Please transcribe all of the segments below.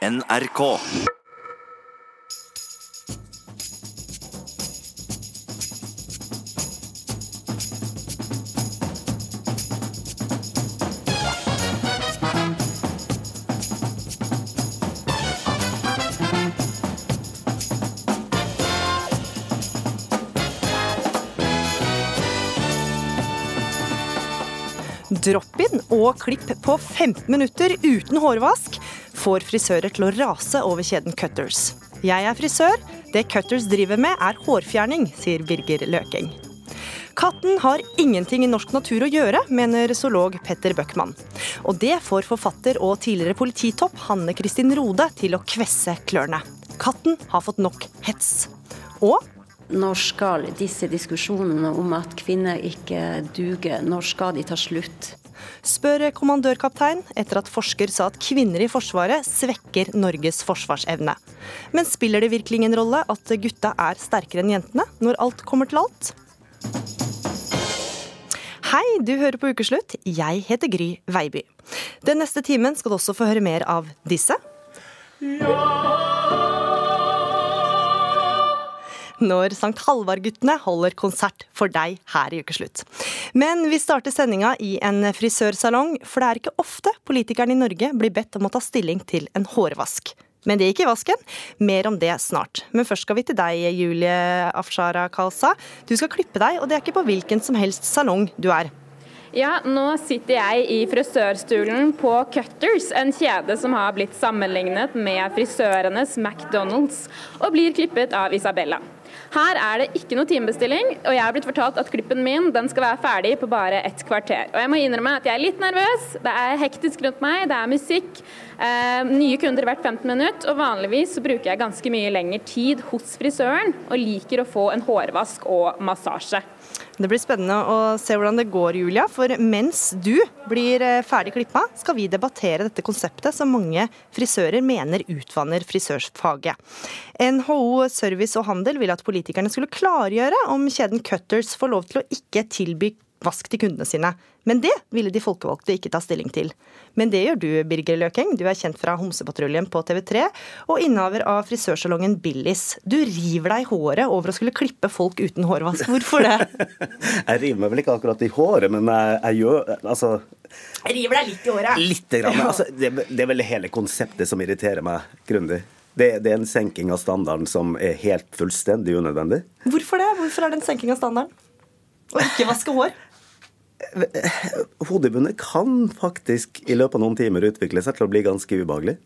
NRK. Drop-in og klipp på 15 minutter uten hårvask får frisører til å rase over kjeden Cutters. Jeg er frisør. Det Cutters driver med, er hårfjerning, sier Birger Løking. Katten har ingenting i norsk natur å gjøre, mener zoolog Petter Bøckmann. Og det får forfatter og tidligere polititopp Hanne Kristin Rode til å kvesse klørne. Katten har fått nok hets. Og Når skal disse diskusjonene om at kvinner ikke duger, når skal de ta slutt? Spør kommandørkaptein etter at forsker sa at kvinner i Forsvaret svekker Norges forsvarsevne. Men spiller det virkelig ingen rolle at gutta er sterkere enn jentene, når alt kommer til alt? Hei, du hører på Ukeslutt. Jeg heter Gry Veiby. Den neste timen skal du også få høre mer av disse. Når St. Halvard-guttene holder konsert for deg her i Ukeslutt. Men vi starter sendinga i en frisørsalong, for det er ikke ofte politikerne i Norge blir bedt om å ta stilling til en hårvask. Men det gikk i vasken. Mer om det snart. Men først skal vi til deg, Julie Afshara Kalsa. Du skal klippe deg, og det er ikke på hvilken som helst salong du er. Ja, nå sitter jeg i frisørstolen på Cutters, en kjede som har blitt sammenlignet med frisørenes McDonald's, og blir klippet av Isabella. Her er det ikke noe timebestilling, og jeg har blitt fortalt at klippen min den skal være ferdig på bare et kvarter. Og jeg må innrømme at jeg er litt nervøs. Det er hektisk rundt meg, det er musikk. Eh, nye kunder hvert 15 minutt, og vanligvis så bruker jeg ganske mye lengre tid hos frisøren, og liker å få en hårvask og massasje. Det blir spennende å se hvordan det går, Julia. For mens du blir eh, ferdig klippa, skal vi debattere dette konseptet som mange frisører mener utvanner frisørfaget. NHO Service og Handel vil at politikerne skulle klargjøre om kjeden Cutters får lov til å ikke tilby vask til kundene sine. Men det ville de folkevalgte ikke ta stilling til. Men det gjør du, Birger Løkeng. Du er kjent fra Homsepatruljen på TV3 og innehaver av frisørsalongen Billis. Du river deg i håret over å skulle klippe folk uten hårvask. Hvorfor det? jeg river meg vel ikke akkurat i håret, men jeg, jeg gjør Altså Jeg river deg litt i håret. Litt. Grann, altså, det, det, er vel hele konseptet som irriterer meg grundig. Det, det, er en senking av standarden som er helt fullstendig unødvendig. Hvorfor det? Hvorfor er det en senking av standarden? Å ikke vaske hår? Hodebundet kan faktisk i løpet av noen timer utvikle seg til å bli ganske ubehagelig.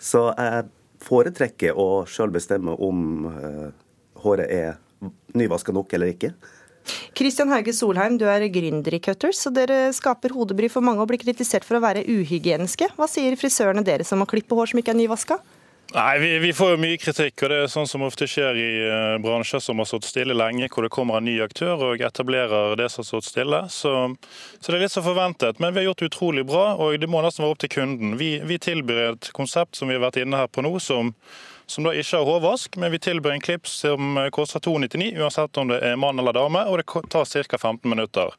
Så jeg foretrekker å sjøl bestemme om uh, håret er nyvaska nok eller ikke. Kristian Hauge Solheim, du er gründer i Cutters, og dere skaper hodebry for mange og blir kritisert for å være uhygieniske. Hva sier frisørene deres om å klippe hår som ikke er nyvaska? Nei, vi, vi, får jo mye kritikk, og det er sånn som ofte skjer i uh, bransjer som har stått stille lenge, hvor det kommer en ny aktør og etablerer det som har stått stille. Så, så, det er litt så forventet. Men vi har gjort det utrolig bra, og det må nesten være opp til kunden. Vi, vi tilbyr et konsept som vi har vært inne her på nå, som, som da ikke har hårvask, men vi tilbyr en klips som koster 299, uansett om det er mann eller dame, og det tar ca. 15 minutter.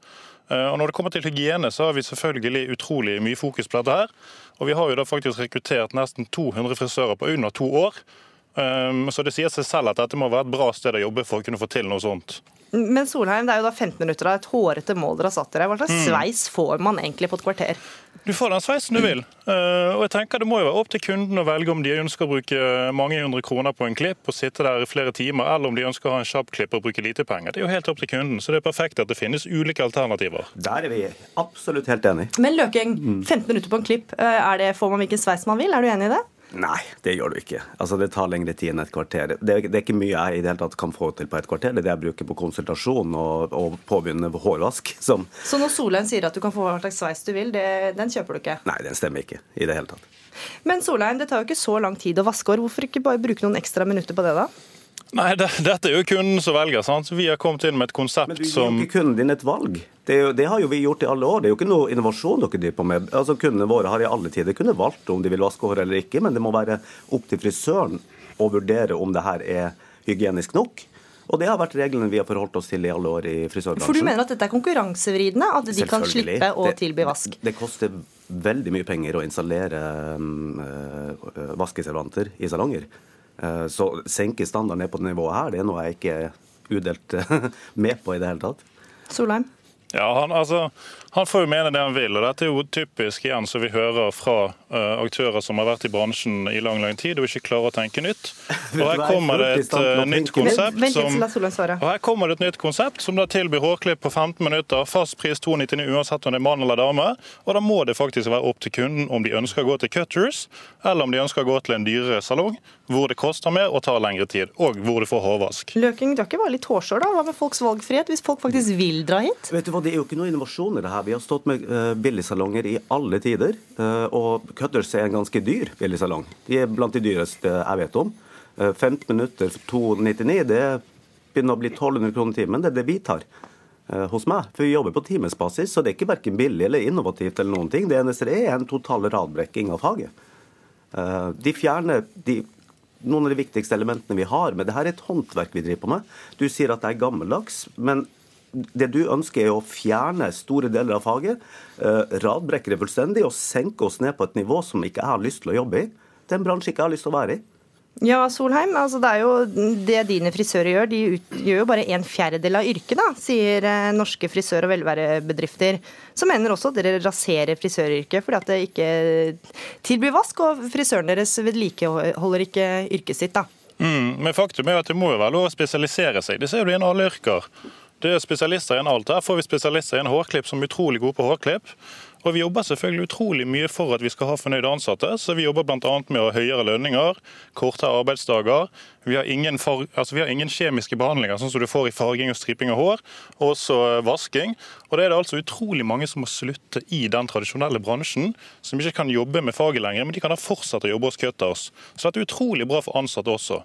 Uh, og Når det kommer til hygiene, så har vi selvfølgelig utrolig mye fokus på dette her. Og vi har jo da faktisk rekruttert nesten 200 frisører på under to år. Um, så det sier seg selv at dette må være et bra sted å jobbe for å kunne få til noe sånt. Men Solheim, det er jo da 15 minutter av et hårete mål dere har satt dere. Hva slags mm. sveis får man egentlig på et kvarter? Du får den sveisen du vil. Uh, og jeg tenker Det må jo være opp til kunden å velge om de ønsker å bruke mange hundre kroner på en klipp og sitte der i flere timer, eller om de ønsker å ha en kjapp klipp og bruke lite penger. Det er jo helt opp til kunden, så det er perfekt at det finnes ulike alternativer. Der er vi absolutt helt enig. Men Løking, 15 minutter på en klipp, eh, det, får man hvilken sveis man vil? Er du enig i det? Nei, det gjør du ikke. Altså, Det tar lengre tid enn et kvarter. Det, det, er ikke mye jeg i det hele tatt kan få til på et kvarter. Det er det jeg bruker på konsultasjon og, og påbegynne hårvask. Som... Så når Solheim sier at du kan få hva slags sveis du vil, det, den kjøper du ikke? Nei, den stemmer ikke i det hele tatt. Men Solheim, det tar jo ikke så lang tid å vaske hår. Hvorfor ikke bare bruke noen ekstra minutter på det, da? Nei, det, dette er jo kunden som velger. sant? Vi har kommet inn med et konsept som Men du gir jo ikke kunden din et valg. Det, jo, det, har jo vi gjort i alle år. Det er jo ikke noe innovasjon dere driver på med. Altså Kundene våre har i alle tider kunnet valgt om de vil vaske håret eller ikke, men det må være opp til frisøren å vurdere om det her er hygienisk nok. Og det har vært reglene vi har forholdt oss til i alle år i frisørbransjen. For du mener at dette er konkurransevridende? At de kan slippe å Det- tilby vask? Det koster veldig mye penger å installere øh, uh, vaskeservanter i salonger. Uh, så senke standarden ned på det nivået her, det er noe jeg ikke er udelt med på i det hele tatt. Solheim? Ja, han, altså, han får jo mene det han vil. og Dette er jo typisk igjen som vi hører fra uh, aktører som har vært i bransjen i lang lang tid og ikke klarer å tenke nytt. Og Her kommer det et uh, nytt konsept som og her kommer det et nytt konsept som da tilbyr hårklipp på 15 minutter, fast pris 299 uansett om det er mann eller dame. Og da må det faktisk være opp til kunden om de ønsker å gå til Cutters, eller om de ønsker å gå til en dyrere salong, hvor det koster mer og tar lengre tid, og hvor du får hårvask. Løking, du har ikke bare litt hårsår, da? Hva med folks valgfrihet, hvis folk faktisk vil dra hit? Vet du hva, Det er jo ikke noe innovasjon i det her. Vi har stått med uh, billigsalonger i alle tider. Uh, og Cutters er en ganske dyr billigsalong. De er blant de dyreste jeg vet om. Uh, 15 minutter for 299, det begynner å bli 1200 kroner timen. Det er det vi tar hos meg. For vi jobber på timesbasis, så det er ikke verken billig eller innovativt. eller noen ting. Det eneste det er, en total radbrekking av faget. De fjerner de noen av de viktigste elementene vi har. Men det her er et håndverk vi driver på med. Du sier at det er gammeldags. men det du ønsker er å fjerne store deler av faget, eh, radbrekke det fullstendig og senke oss ned på et nivå som ikke jeg har lyst til å jobbe i. Det er en bransje jeg ikke har lyst til å være i. Ja, Solheim, altså det er jo det dine frisører gjør. De gjør jo bare en fjerdedel av yrket, da, sier eh, norske frisør- og velværebedrifter. Som mener også at dere raserer frisøryrket fordi at det ikke tilbyr vask, og frisøren deres vedlikeholder ikke yrket sitt. da. Mm, men faktum er at det må jo være lov å spesialisere seg. Det ser du innen alle yrker. Det er spesialister innen alt. Her får vi spesialister innen hårklipp som er utrolig gode på hårklipp. Og vi jobber selvfølgelig utrolig mye for at vi skal ha fornøyde ansatte. Så vi jobber bl.a. med å ha høyere lønninger, kortere arbeidsdager. Vi har, ingen far, altså vi har ingen kjemiske behandlinger, sånn som du får i farging og striping av hår. Og også vasking. Og det er det altså utrolig mange som må slutte i den tradisjonelle bransjen, som ikke kan jobbe med faget lenger, men de kan da fortsette å jobbe hos Cutters. Så dette er utrolig bra for ansatte også.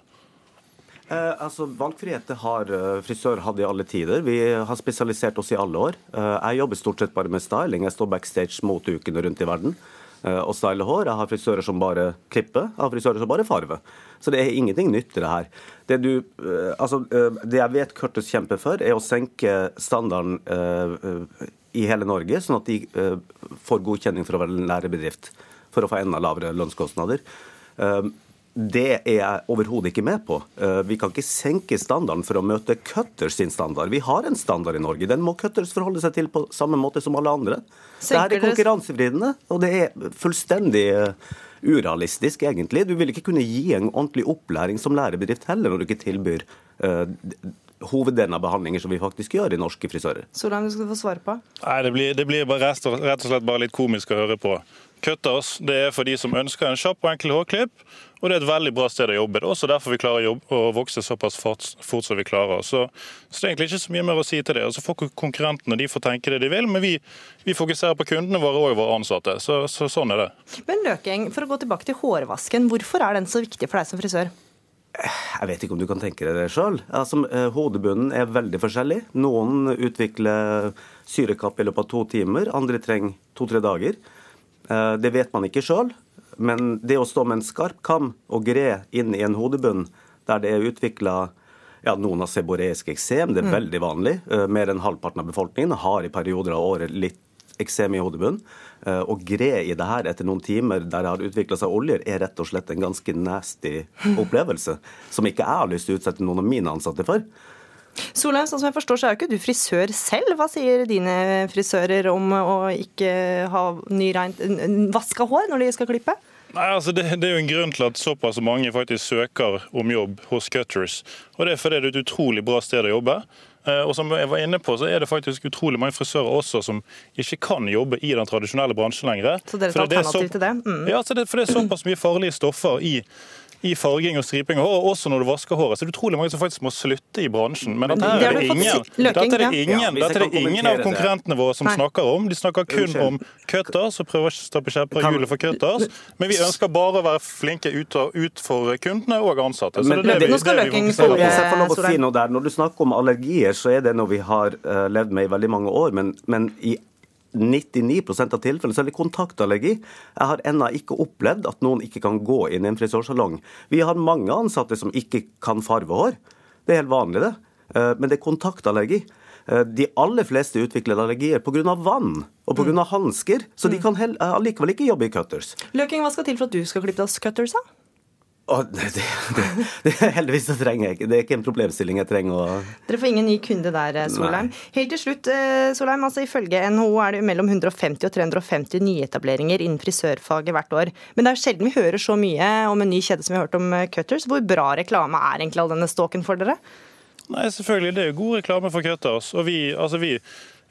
Eh, altså, Valgfrihet har uh, frisør hatt i alle tider. Vi har spesialisert oss i alle år. Eh, jeg jobber stort sett bare med styling. Jeg står backstage mot ukene rundt i verden eh, og styler hår. Jeg har frisører som bare klipper, jeg har frisører som bare farver. Så det er ingenting nytt i det her. Det, du, eh, altså, eh, det jeg vet Curtis kjemper for, er å senke standarden eh, eh, i hele Norge, sånn at de eh, får godkjenning for å være en lærebedrift. For å få enda lavere lønnskostnader. Det er jeg overhodet ikke med på. Eh, Vi kan ikke senke standarden for å møte Cutters sin standard. Vi har en standard i Norge. Den må Cutters forholde seg til på samme måte som alle andre. Det Senker her er konkurransevridende, og det er fullstendig eh, urealistisk, egentlig. Du vil ikke kunne gi en ordentlig opplæring som lærebedrift heller, når du ikke tilbyr eh, hoveddelen av behandlinger som vi faktisk gjør i norske frisører. Så du skal få svare på. Nei, Det blir, det blir bare rett, og, rett og slett bare litt komisk å høre på. Cutters det er for de som ønsker en kjapp og enkel hårklipp, og det er et veldig bra sted å jobbe. Det er også derfor vi klarer å, jobbe, å vokse såpass fort, fort som vi klarer. Så, så det er egentlig ikke så mye mer å si til det. Og Så får konkurrentene de får tenke det de vil, men vi, vi fokuserer på kundene våre og våre ansatte. Så, så sånn er det. Men Løking, for å gå tilbake til hårvasken, hvorfor er den så viktig for deg som frisør? Jeg vet ikke om du kan tenke deg det sjøl. Altså, eh, hodebunnen er veldig forskjellig. Noen utvikler syrekapp i løpet av to timer, andre trenger to-tre dager. Eh, Det vet man ikke sjøl, men det å stå med en skarp kam og gre inn i en hodebunn der det er utvikla ja, noen har seboreisk eksem, det er veldig vanlig. Eh, Mer enn halvparten av befolkningen har i perioder av året litt eksem i hodebunnen. Eh, Å gre i det her etter noen timer der det har utvikla seg oljer, er rett og slett en ganske nasty opplevelse. Som ikke jeg har lyst til å utsette noen av mine ansatte for. Solheim, sånn som jeg forstår, så er jo ikke du frisør selv. Hva sier dine frisører om å ikke ha nyreint, vaska hår når de skal klippe? Nei, altså det, det er jo en grunn til at såpass mange faktisk søker om jobb hos Cutters. Og Det er fordi det er et utrolig bra sted å jobbe. Eh, Og som jeg var inne på, så er det faktisk utrolig mange frisører også som ikke kan jobbe i den tradisjonelle bransjen lenger. Så dere er et er alternativ til det? Mm. Ja, så det, for det er såpass mye farlige stoffer i i farging og striping av hår, også når du vasker håret. Så det er utrolig mange som faktisk må slutte i bransjen. Men dette er det ingen, dette er det ingen, Ja, dette er det ingen av konkurrentene våre som Nei. snakker om. De snakker kun Unnskyld. om Cutters og prøver å stappe kjepper i hjulet for Cutters. Men vi ønsker bare å være flinke ut, og- ut for kundene og ansatte. Så det er det, vi- det vi fokuserer på. Hvis jeg får lov å si noe der, Når du snakker om allergier, så er det noe vi har eh, levd med i veldig mange år. Men, men i 99 av tilfellene så er det kontaktallergi. Jeg har ennå ikke opplevd at noen ikke kan gå inn i en frisørsalong. Vi har mange ansatte som ikke kan farve hår. Det er helt vanlig, det. Eh, men det er kontaktallergi. Eh, de aller fleste utvikler allergier pga. vann og pga. Mm. hansker, så de kan allikevel ikke jobbe i cutters. Løking, hva skal til for at du skal klippe deg cutters, da? Det, det, det, heldigvis så trenger jeg ikke Det er ikke en problemstilling jeg trenger å Dere får ingen ny kunde der, eh, Solheim. Nei. Helt til slutt, eh, Solheim. altså Ifølge NHO er det mellom 150 og 350 nyetableringer innen frisørfaget hvert år. Men det er sjelden vi hører så mye om en ny kjede som vi har hørt om eh, Cutters. Hvor bra reklame er egentlig all denne ståken for dere? Nei, selvfølgelig. Det er jo god reklame for Cutters. Og vi, altså vi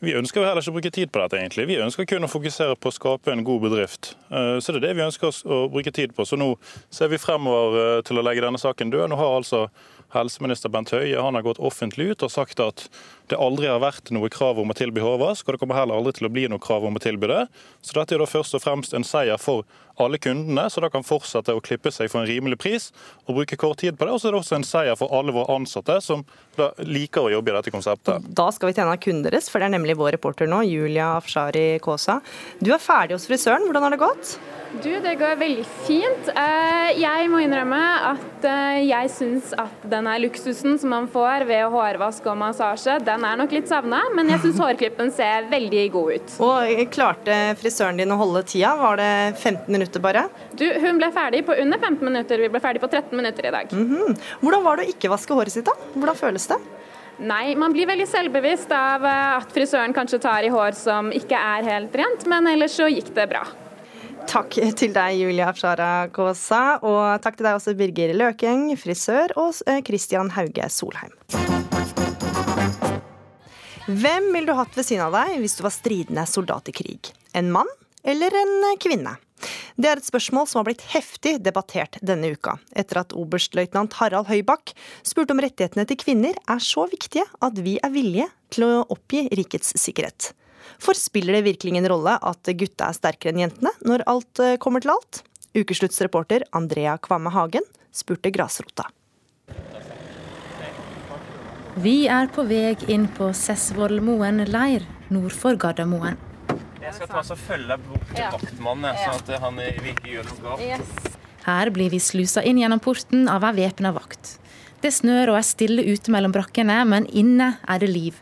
vi ønsker heller ikke å bruke tid på dette, egentlig. Vi ønsker kun å fokusere på å skape en god bedrift. Eh, så det er det vi ønsker å bruke tid på. Så nå ser vi fremover eh, til å legge denne saken død. Nå har altså helseminister Bent Høie han har gått offentlig ut og sagt at det aldri har vært noe krav om å tilby hårvask, og det kommer heller aldri til å bli noe krav om å tilby det. Så dette er da først og fremst en seier for alle kundene, så da kan fortsette å klippe seg for en rimelig pris og bruke kort tid på det. Og så er det også en seier for alle våre ansatte som da liker å jobbe i dette konseptet. Da skal vi tjene av kunden deres, for det er nemlig vår reporter nå, Julia Afshari Kaasa. Du er ferdig hos frisøren, hvordan har det gått? Du, det går veldig fint. Eh, jeg må innrømme at eh, jeg syns at denne luksusen som man får ved hårvask og massasje, den er nok litt savna, men jeg syns hårklippen ser veldig god ut. Og Klarte frisøren din å holde tida? Var det 15 minutter bare? Du, Hun ble ferdig på under 15 minutter. Vi ble ferdig på 13 minutter i dag. Mm -hmm. Hvordan var det å ikke vaske håret sitt, da? Hvordan føles det? Nei, man blir veldig selvbevisst av eh, at frisøren kanskje tar i hår som ikke er helt rent, men ellers så gikk det bra. Takk til deg, Julia Afshara Kaasa. Og takk til deg også, Birger Løkeng, frisør, og eh, Christian Hauge Solheim. Hvem ville du hatt ved siden av deg hvis du var stridende soldat i krig? En mann eller en kvinne? Det er et spørsmål som har blitt heftig debattert denne uka, etter at oberstløytnant Harald Høybakk spurte om rettighetene til kvinner er så viktige at vi er villige til å oppgi rikets sikkerhet. For spiller det virkelig ingen rolle at gutta er sterkere enn jentene, når alt eh, kommer til alt? Ukesluttsreporter Andrea Kvamme Hagen spurte grasrota. Vi er på vei inn på Sessvollmoen leir nord for Gardermoen. Jeg skal ta og følge bort til vaktmannen, sånn at han virkelig gjør noe galt. Her blir vi slusa inn gjennom porten av ei væpna vakt. Det snør og er stille ute mellom brakkene, men inne er det liv.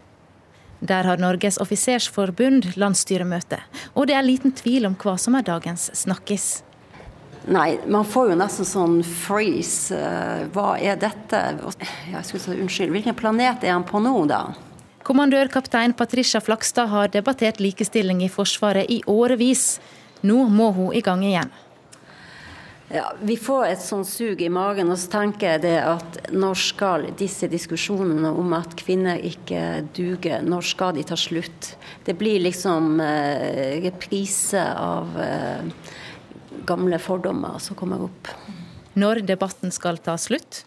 Der har Norges offisersforbund landsstyremøte, og det er liten tvil om hva som er dagens snakkis. Nei, man får jo nesten sånn freeze. Eh, hva er dette? Jeg skulle si unnskyld, hvilken planet er han på nå, da? Kommandørkaptein Patricia Flakstad har debattert likestilling i Forsvaret i årevis. Nå må hun i gang igjen. Ja, Vi får et sånn sug i magen, og så tenker jeg det at når skal disse diskusjonene om at kvinner ikke duger, når skal de ta slutt? Det blir liksom eh, reprise av eh, gamle fordommer som kommer opp. Når debatten skal ta slutt?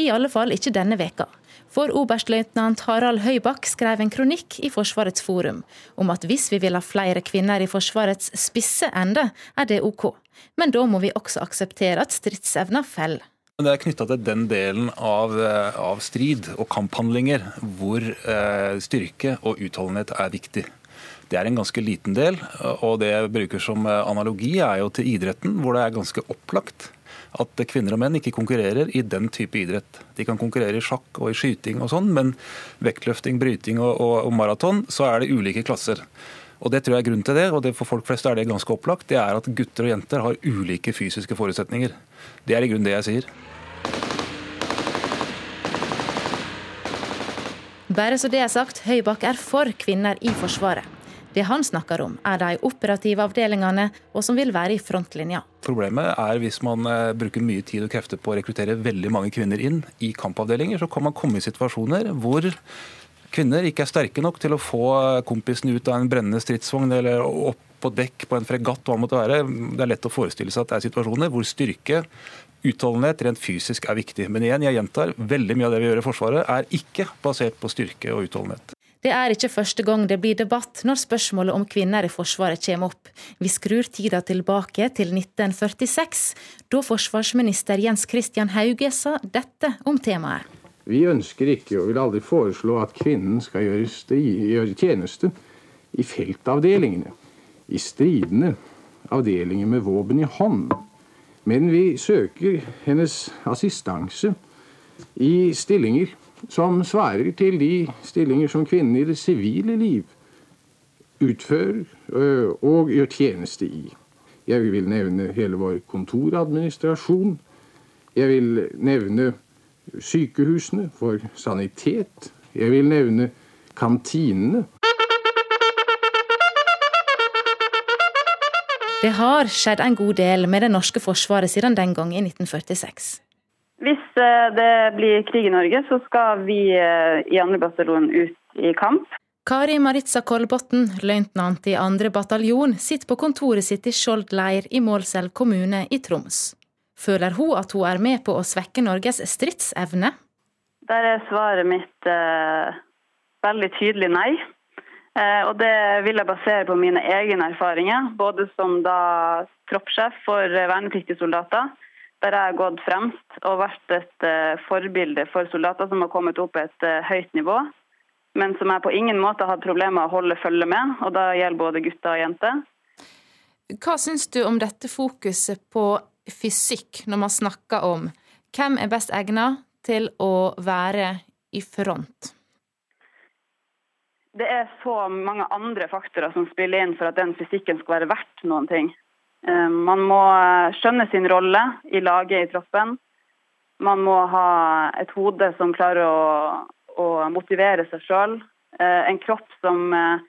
I alle fall ikke denne veka. For oberstløytnant Harald Høybakk skrev en kronikk i Forsvarets forum om at hvis vi vil ha flere kvinner i Forsvarets spisse ende, er det OK. Men da må vi også akseptere at stridsevna faller. Det er knytta til den delen av, eh, av, strid og kamphandlinger hvor eh, styrke og utholdenhet er viktig. Det er en ganske liten del, og det jeg bruker som eh, analogi er jo til idretten, hvor det er ganske opplagt at kvinner og menn ikke konkurrerer i den type idrett. De kan konkurrere i sjakk og i skyting og sånn, men vektløfting, bryting og, og, og maraton, så er det ulike klasser. Og det tror jeg er grunnen til det, og det for folk flest er det ganske opplagt, det er at gutter og jenter har ulike fysiske forutsetninger. Det er i grunnen det jeg sier. Bare så det er sagt, Høybakk er for kvinner i Forsvaret. Det han snakker om, er de operative avdelingene, og som vil være i frontlinja. Problemet er hvis man eh, bruker mye tid og krefter på å rekruttere veldig mange kvinner inn i kampavdelinger, så kan man komme i situasjoner hvor kvinner ikke er sterke nok til å få kompisen ut av en brennende stridsvogn eller opp på dekk på en fregatt. hva det måtte være. Det er lett å forestille seg at det er situasjoner hvor styrke, utholdenhet rent fysisk er viktig. Men igjen, jeg gjentar, veldig mye av det vi gjør i Forsvaret er ikke basert på styrke og utholdenhet. Det er ikke første gang det blir debatt når spørsmålet om kvinner i Forsvaret kommer opp. Vi skrur tida tilbake til 1946, da forsvarsminister Jens Christian Hauge sa dette om temaet. Vi ønsker ikke og vil aldri foreslå at kvinnen skal gjøre, tjeneste i feltavdelingene, i stridende avdelinger med våpen i hånd. Men vi søker hennes assistanse i stillinger som svarer til de stillinger som kvinnen i det sivile liv utfører øh, og gjør tjeneste i. Jeg vil nevne hele vår kontoradministrasjon. Jeg vil nevne sykehusene for sanitet. Jeg vil nevne kantinene. Det har skjedd en god del med det norske forsvaret siden den gang i 1946. Hvis eh, det blir krig i Norge, så skal vi eh, i 2. bataljon ut i kamp. Kari Maritza Kolbotn, løytnant i 2. bataljon, sitter på kontoret sitt i Skjold leir i Målselv kommune i Troms. Føler hun at hun er med på å svekke Norges stridsevne? Der er svaret mitt eh, veldig tydelig nei. Eh, og det vil jeg basere på mine egne erfaringer, både som da troppssjef for vernepliktige soldater, der jeg har gått fremst og vært et eh, forbilde for soldater som har kommet opp på et eh, høyt nivå, men som jeg på ingen måte har hatt problemer med å holde følge med, og da gjelder både gutter og jenter. Hva syns du om dette fokuset på fysikk, når man snakker om hvem er best egnet til å være i front? Det er så mange andre faktorer som spiller inn for at den fysikken skal være verdt noen ting. Eh, man må skjønne sin rolle i laget i troppen. Man må ha et hode som klarer å, å motivere seg sjøl. Eh, en kropp som eh,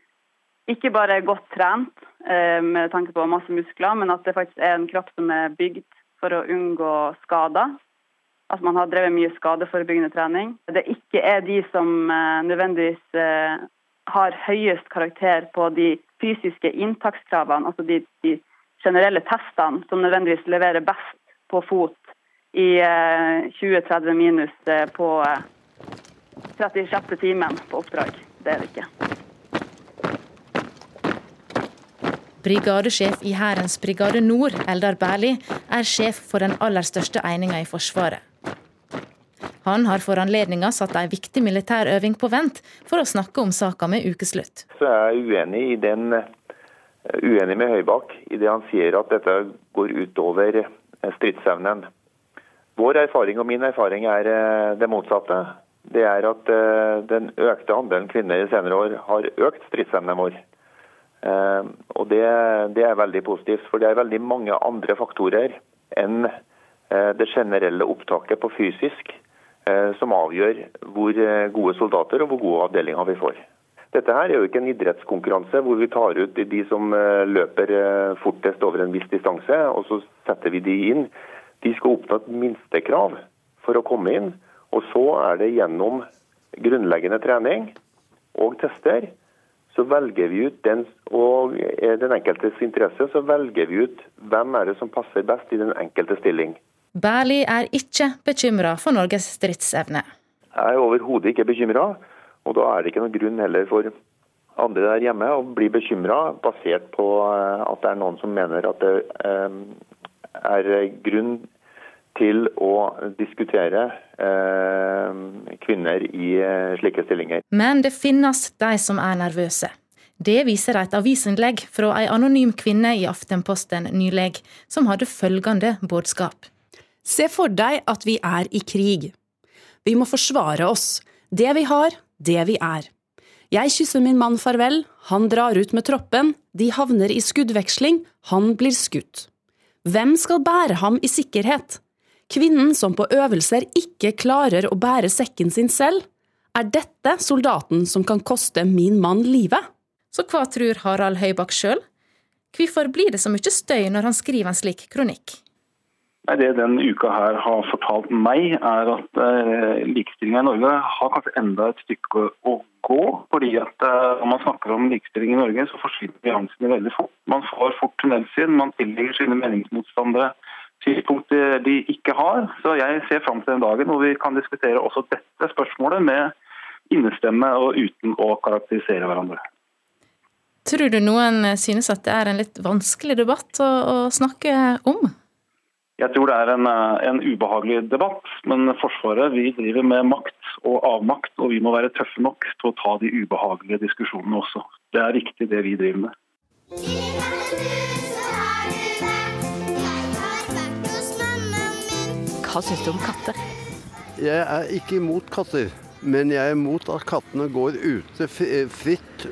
ikke bare er godt trent med tanke på masse muskler, men at det faktisk er en kropp som er bygd for å unngå skader. At man har drevet mye skadeforebyggende trening. Det ikke er de som nødvendigvis har høyest karakter på de fysiske inntakskravene, altså de, de generelle testene som nødvendigvis leverer best på fot i 20-30 minus på 36. timen på oppdrag. Det er det ikke. Brigadesjef i Hærens brigade Nord, Eldar Berli, er sjef for den aller største eininga i Forsvaret. Han har for anledninga satt ei viktig militær øving på vent for å snakke om saka med ukeslutt. Så jeg er uenig, i den, uenig med Høybakk i det han sier at dette går utover stridsevnen. Vår erfaring og min erfaring er det motsatte. Det er at den økte andelen kvinner i senere år har økt stridsevnen vår. Og det, det er veldig positivt, for det er veldig mange andre faktorer enn det generelle opptaket på fysisk som avgjør hvor gode soldater og hvor gode avdelinger vi får. Dette her er jo ikke en idrettskonkurranse hvor vi tar ut de som løper fortest over en viss distanse, og så setter vi de inn. De skal oppnå et minstekrav for å komme inn. Og så er det gjennom grunnleggende trening og tester så velger vi ut den, og den enkeltes interesse, så velger vi ut hvem er det som passer best i den enkelte stilling. Berli er ikke bekymra for Norges stridsevne. Jeg er overhodet ikke bekymra, og da er det ikke noen grunn heller for andre der hjemme å bli bekymra basert på at det er noen som mener at det er grunn til å diskutere kvinner i slike stillinger. Men det finnes de som er nervøse. Det viser et avisinnlegg fra ei anonym kvinne i Aftenposten nylig, som hadde følgende budskap. Se for deg at vi er i krig. Vi må forsvare oss. Det vi har, det vi er. Jeg kysser min mann farvel, han drar ut med troppen, de havner i skuddveksling, han blir skutt. Hvem skal bære ham i sikkerhet? Kvinnen som på øvelser ikke klarer å bære sekken sin selv? Er dette soldaten som kan koste min mann livet? Så hva tror Harald Høybakk sjøl? Hvorfor blir det så mye støy når han skriver en slik kronikk? Nei, Det denne uka her har fortalt meg, er at eh, likestillinga i Norge har kanskje enda et stykke å gå. fordi at eh, Når man snakker om likestilling i Norge, så forsvinner nyansene veldig fort. Man får fort tunnelsyn, man tillegger sine meningsmotstandere synspunkter de ikke har. Så jeg ser fram til den dagen hvor vi kan diskutere også dette spørsmålet med innestemme og uten å karakterisere hverandre. Tror du noen synes at det er en litt vanskelig debatt å, å snakke om? Jeg tror det er en, en, ubehagelig debatt, men Forsvaret vi driver med makt og avmakt, og vi må være tøffe nok til å ta de ubehagelige diskusjonene også. Det er riktig det vi driver med. Hva syns du om katter? Jeg er ikke imot katter. Men jeg er imot at kattene går ute fritt.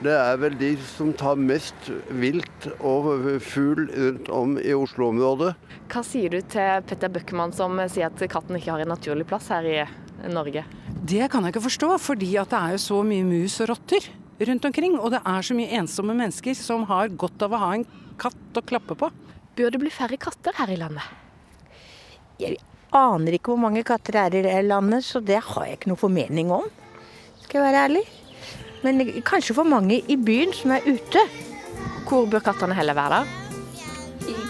Det er vel de som tar mest vilt og fugl rundt om i Oslo-området. Hva sier du til Petter Bøckmann som sier at katten ikke har en naturlig plass her i Norge? Det kan jeg ikke forstå, fordi det er jo så mye mus og rotter rundt omkring. Og det er så mye ensomme mennesker som har godt av å ha en katt å klappe på. Bør det bli færre katter her i landet? Jeg aner ikke hvor mange katter det er i landet, så det har jeg ikke noe formening om. Skal jeg være ærlig. Men kanskje for mange i byen som er ute. Hvor bør kattene heller være?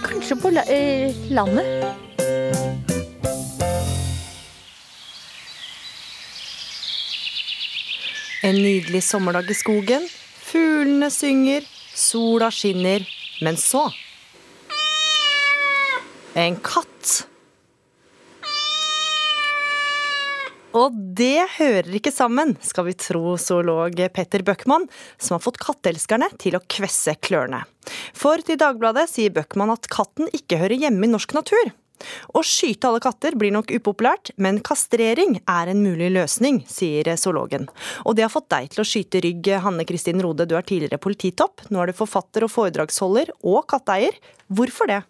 Kanskje på eh, landet. En nydelig sommerdag i skogen. Fuglene synger, sola skinner. Men så En katt Og det hører ikke sammen, skal vi tro zoolog Petter Bøckmann, som har fått katteelskerne til å kvesse klørne. For til Dagbladet sier Bøckmann at katten ikke hører hjemme i norsk natur. Å skyte alle katter blir nok upopulært, men kastrering er en mulig løsning, sier zoologen. Og det har fått deg til å skyte rygg, Hanne Kristin Rode, du er tidligere polititopp. Nå er du forfatter og foredragsholder og katteeier. Hvorfor det?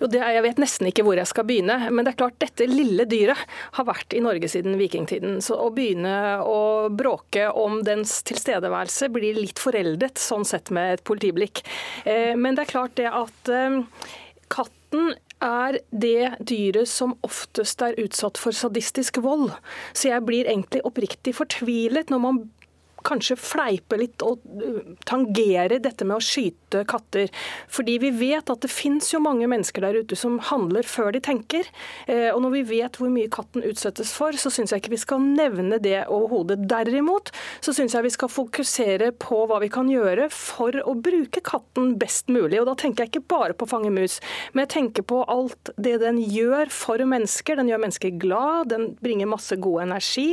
Jo, det, Jeg vet nesten ikke hvor jeg skal begynne. Men det er klart dette lille dyret har vært i Norge siden vikingtiden. Så å begynne å bråke om dens tilstedeværelse blir litt foreldet, sånn sett med et politiblikk. Eh, men det er klart det at eh, katten er det dyret som oftest er utsatt for sadistisk vold. Så jeg blir egentlig oppriktig fortvilet når man kanskje fleiper litt og tangerer dette med å skyte katter. Fordi vi vet at det finnes jo mange mennesker der ute som handler før de tenker. Eh, og når vi vet hvor mye katten utsettes for, så syns jeg ikke vi skal nevne det overhodet. Derimot så syns jeg vi skal fokusere på hva vi kan gjøre for å bruke katten best mulig. Og da tenker jeg ikke bare på å fange mus, men jeg tenker på alt det den gjør for mennesker. Den gjør mennesker glad, den bringer masse god energi.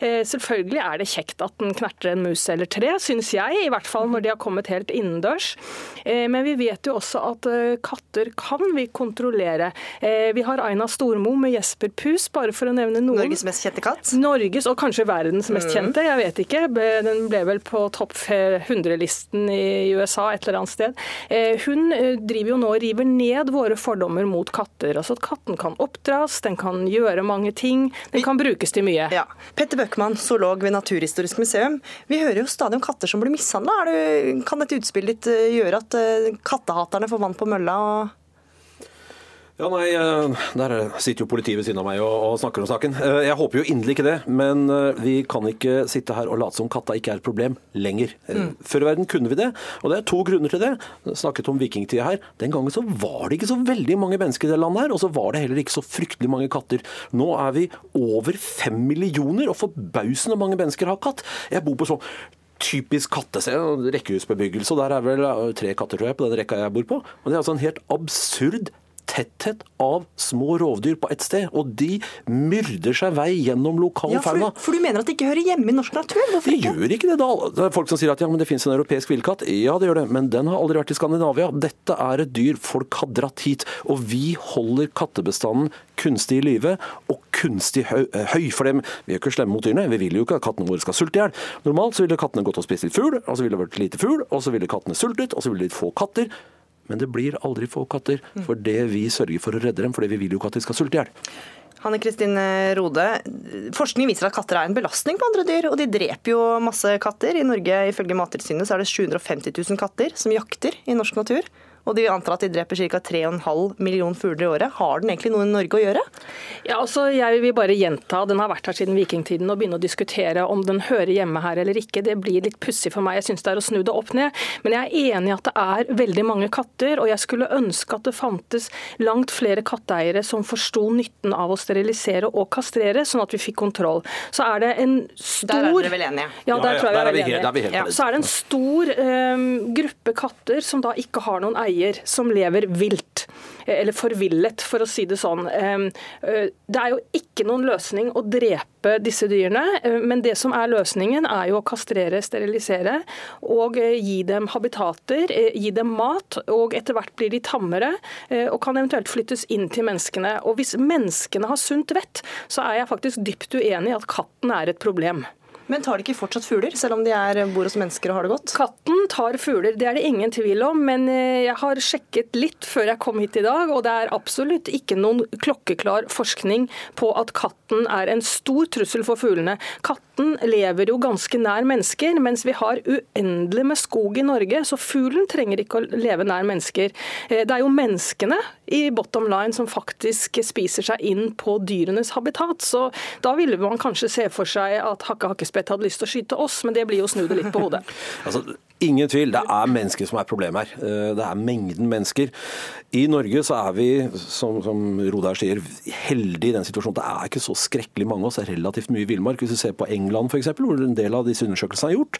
Eh, selvfølgelig er det kjekt at den knerter en mus eller tre, syns jeg, i hvert fall når de har kommet helt innendørs. Eh, men vi vet jo også at eh, katter kan vi kontrollere. Eh, vi har Aina Stormo med Jesper Pus, bare for å nevne noen. Norges mest kjente katt? Norges, og kanskje verdens mest mm. kjente, jeg vet ikke. Den ble vel på topp 100-listen i USA et eller annet sted. Hun driver jo nå og river ned våre fordommer mot katter. Altså at katten kan oppdras, den kan gjøre mange ting, den kan brukes til mye. Ja. Petter Bøckmann, zoolog ved Naturhistorisk museum. Vi hører jo stadig om katter som blir mishandla. Kan dette utspillet ditt eh, gjøre at eh, kattehaterne får vann på mølla? og ja, nei, eh, Der sitter jo politiet ved siden av meg og, og, snakker om saken. Jeg håper jo inderlig ikke det, men vi kan ikke sitte her og late som katta ikke er et problem lenger. Mm. Før i verden kunne vi det, og det er to grunner til det. Jeg snakket om vikingtida her. Den gangen så var det ikke så veldig mange mennesker i det landet her, og så var det heller ikke så fryktelig mange katter. Nå er vi over fem millioner, og forbausende mange mennesker har katt. Jeg bor på sånn typisk kattescene. rekkehusbebyggelse. og Der er vel tre katter tror jeg, på den rekka jeg bor på. Og Det er altså en helt absurd tetthet av små rovdyr på ett sted, og de myrder seg vei gjennom lokal ja, fauna. For, du mener at det ikke hører hjemme i norsk natur? Hvorfor ikke? Det gjør ikke det da. Det er folk som sier at ja, men det finnes en europeisk villkatt. Ja, det gjør det, men den har aldri vært i Skandinavia. Dette er et dyr folk har dratt hit, og vi holder kattebestanden kunstig i live og kunstig høy, høy for dem. Vi er ikke slemme mot dyrene, vi vil jo ikke at kattene våre skal sulte i hjel. Normalt så ville kattene gått og spist litt fugl, og så ville det vært lite fugl, og så ville kattene sultet, og så ville de få katter. Men det blir aldri få katter, for det vi sørger for å redde dem, fordi vi vil jo ikke at de skal sulte i hjel. Hanne Kristin Rode, forskning viser at katter er en belastning på andre dyr, og de dreper jo masse katter. I Norge ifølge Mattilsynet så er det 750 000 katter som jakter i norsk natur og de antar at de dreper ca. 3,5 million fugler i året. Har den egentlig noe i Norge å gjøre? Ja, altså, Jeg vil bare gjenta, den har vært her siden vikingtiden, og begynne å diskutere om den hører hjemme her eller ikke. Det blir litt pussig for meg. Jeg syns det er å snu det opp ned. Men jeg er enig i at det er veldig mange katter, og jeg skulle ønske at det fantes langt flere katteeiere som forsto nytten av å sterilisere og kastrere, sånn at vi fikk kontroll. Så er det en stor Der er dere vel enige? Ja, der tror jeg vi er veldig enige. Så er det en stor um, gruppe katter som da ikke har noen eier eier som lever vilt. eller forvillet, for å si det sånn. Det er jo ikke noen løsning å drepe disse dyrene, men det som er løsningen er jo å kastrere, sterilisere og gi dem habitater, gi dem mat, og etter hvert blir de tammere og kan eventuelt flyttes inn til menneskene. Og Hvis menneskene har sunt vett, så er jeg faktisk dypt uenig i at katten er et problem. Men tar de ikke fortsatt fugler, selv om de er, bor hos mennesker og har det godt? Katten tar fugler, det er det ingen tvil om. Men eh, jeg har sjekket litt før jeg kom hit i dag, og det er absolutt ikke noen klokkeklar forskning på at katten er en stor trussel for fuglene. Katten lever jo ganske nær mennesker, mens vi har uendelig med skog i Norge, så fuglen trenger ikke å leve nær mennesker. Eh, det er jo menneskene i bottom line som faktisk spiser seg inn på dyrenes habitat. Så da ville man kanskje se for seg at Hakke Hakkespett hadde lyst til å skyte oss, men det blir jo å snu det litt på hodet. altså, Ingen tvil, det er mennesker som er problemet her. Eh, det er mengden mennesker. I Norge så er vi, som, som Rodar sier, heldige i den situasjonen. Det er ikke så skrekkelig mange av oss. Det er relativt mye villmark. Hvis du ser på England f.eks., hvor en del av disse undersøkelsene er gjort,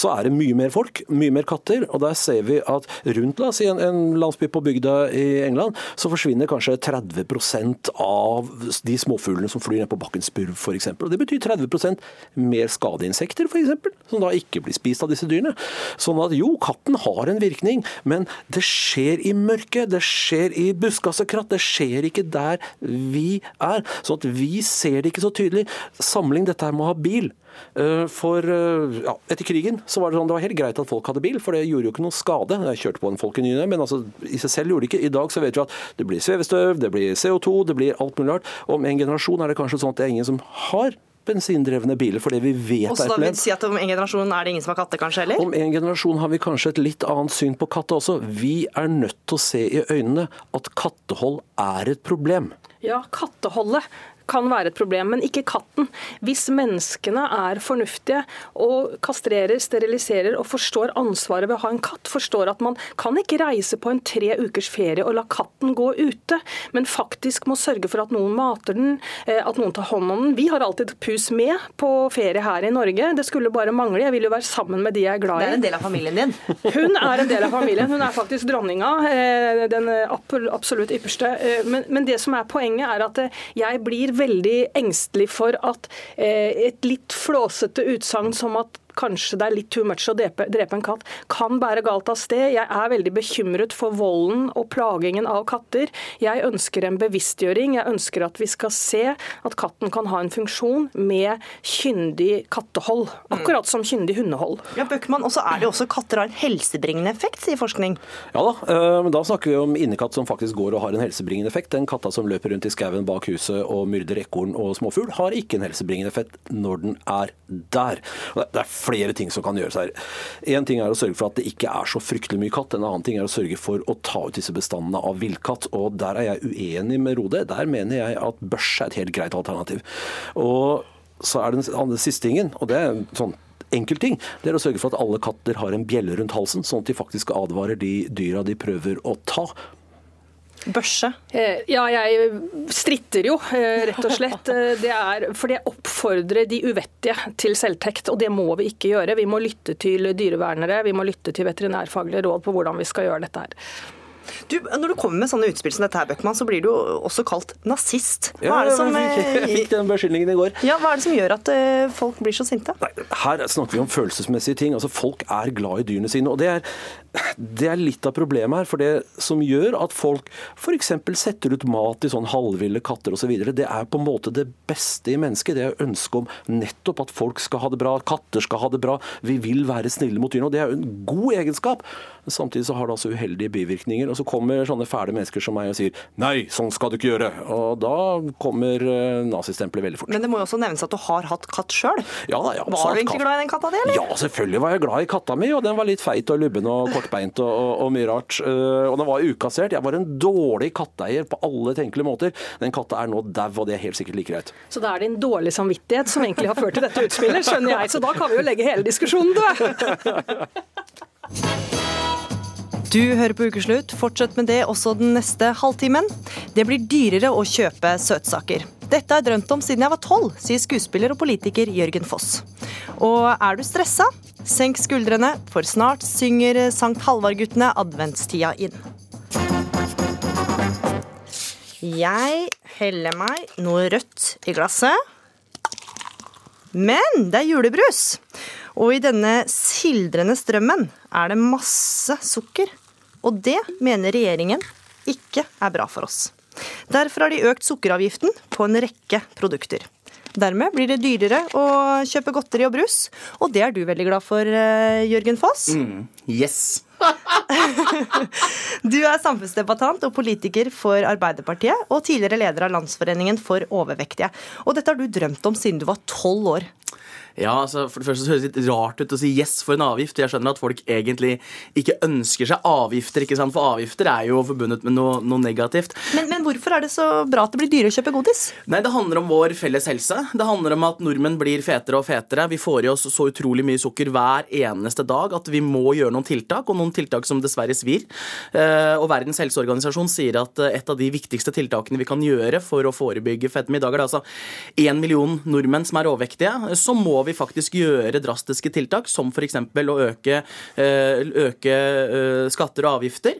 så er det mye mer folk, mye mer katter. Og der ser vi at rundt la oss si, en, en landsby på bygda i England, så forsvinner kanskje 30% av de småfuglene som flyr ned på bakken, spurv f.eks. Det betyr 30% mer skadeinsekter f.eks., som da ikke blir spist av disse dyrene. Sånn at jo, katten har en virkning, men det skjer i mørket, det skjer i buskasekratt, det skjer ikke der vi er. Sånn at vi ser det ikke så tydelig. Samling dette her med å ha bil. Eh, for ja, Etter krigen så var det sånn det var helt greit at folk hadde bil, for det gjorde jo ikke noe skade. Jeg kjørte på en folk i ny men altså, i seg selv gjorde det ikke. I dag så vet vi at det blir svevestøv, det blir CO2, det blir alt mulig rart. Om en generasjon er det kanskje sånn at det er ingen som har bensindrevne biler, fordi vi vet Også er et da vil problem. si at Om en generasjon er det ingen som har katter, kanskje? eller? Om en generasjon har vi kanskje et litt annet syn på katter også. Vi er nødt til å se i øynene at kattehold er et problem. Ja, katteholdet kan være et problem, men ikke katten. Hvis menneskene er fornuftige og kastrerer, steriliserer og forstår ansvaret ved å ha en katt, forstår at man kan ikke reise på en tre ukers ferie og la katten gå ute, men faktisk må sørge for at noen mater den, eh, at noen tar hånd om den. Vi har alltid pus med på ferie her i Norge. Det skulle bare mangle. Jeg vil jo være sammen med de jeg er glad i. Det er en del av familien din. Hun er en del av familien. Hun er faktisk dronninga. eh, Den absolutt ypperste. Eh, Men, det som er poenget, er at eh, jeg blir veldig engstelig for at eh, et litt flåsete utsagn som at kanskje det er litt too much å drepe, drepe en katt, kan bære galt av sted. Jeg er veldig bekymret for volden og plagingen av katter. Jeg ønsker en bevisstgjøring. Jeg ønsker at vi skal se at katten kan ha en funksjon med kyndig kattehold. Akkurat som kyndig hundehold. Ja, Bøckmann, Og så er det også katter har en helsebringende effekt, sier forskning. Ja da, eh, men da snakker vi om innekatt som faktisk går og har en helsebringende effekt. Den katta som løper rundt i skauen bak huset og myrder ekorn og småfugl, har ikke en helsebringende effekt når den er der. Det er flere ting som kan gjøres her. En ting er å sørge for at det ikke er så fryktelig mye katt. En annen ting er å sørge for å ta ut disse bestandene av villkatt. Og der er jeg uenig med Rode. Der mener jeg at børs er et helt greit alternativ. Og så er den andre siste tingen, og det er en sånn ting, det er å sørge for at alle katter har en bjelle rundt halsen, sånn at de faktisk advarer de dyra de prøver å ta. Børse? Eh, Ja, jeg stritter jo, eh, rett og slett. Eh, Det er fordi jeg oppfordrer de uvettige til selvtekt, og det må vi ikke gjøre. Vi må lytte til dyrevernere, vi må lytte til veterinærfaglige råd på hvordan vi skal gjøre dette her. Du, når du kommer med sånne utspill som dette her, Bøckmann, så blir du også kalt nazist. Hva er det som, fikk, jeg fikk den beskyldningen i går. ja, hva er det som gjør at eh, folk blir så sinte? Her snakker vi om følelsesmessige ting. altså Folk er glad i dyrene sine. og det er, det er litt av problemet her. for Det som gjør at folk f.eks. setter ut mat i sånn halvville katter osv., det er på en måte det beste i mennesket. Det er ønsket om nettopp at folk skal ha det bra, katter skal ha det bra. Vi vil være snille mot dyrene. og Det er jo en god egenskap. Samtidig så har det altså uheldige bivirkninger. Og så kommer sånne fæle mennesker som meg og sier nei, sånn skal du ikke gjøre. Og da kommer eh, nazistempelet veldig fort. Men det må jo også nevnes at du har hatt katt sjøl. Ja, Var du egentlig glad i den katta di, eller? Ja, selvfølgelig var jeg glad i katta mi, og den var litt feit og lubben og kortbeint og, og, og mye rart. Eh, Og den var ukassert. Jeg var en dårlig katteeier på alle tenkelige måter. Den katta er nå dau, og det er helt sikkert like greit. Så det er din dårlige samvittighet som egentlig har ført til dette utspillet, skjønner jeg. Så da kan vi jo legge hele diskusjonen død. Du hører på Ukeslutt. Fortsett med det også den neste halvtimen. Det blir dyrere å kjøpe søtsaker. Dette har jeg drømt om siden jeg var tolv, sier skuespiller og politiker Jørgen Foss. Og er du stressa? Senk skuldrene, for snart synger Sankt Halvard-guttene adventstida inn. Jeg heller meg noe rødt i glasset. Men det er julebrus. Og i denne sildrende strømmen er det masse sukker. Og det mener regjeringen ikke er bra for oss. Derfor har de økt sukkeravgiften på en rekke produkter. Dermed blir det dyrere å kjøpe godteri og brus, og det er du veldig glad for, eh, Jørgen Foss. Mm, yes. Du er samfunnsdebattant og politiker for Arbeiderpartiet, og tidligere leder av Landsforeningen for overvektige. Og dette har du drømt om siden du var tolv år. Ja, altså for det første så høres det litt rart ut å si yes for en avgift. Jeg skjønner at folk egentlig ikke ønsker seg avgifter, ikke sant? for avgifter er jo forbundet med noe, noe negativt. Men, men, hvorfor er det så bra at det blir dyrere å kjøpe godis? Nei, Det handler om vår felles helse. Det handler om at nordmenn blir fetere og fetere. Vi får i oss så utrolig mye sukker hver eneste dag at vi må gjøre noen tiltak, og noen tiltak som dessverre svir. Eh, og Verdens helseorganisasjon sier at eh, et av de viktigste tiltakene vi kan gjøre for å forebygge fedme I dag er det altså én million nordmenn som er overvektige. Så må vi faktisk gjøre drastiske tiltak, som f.eks. å øke, eh, øke skatter og avgifter.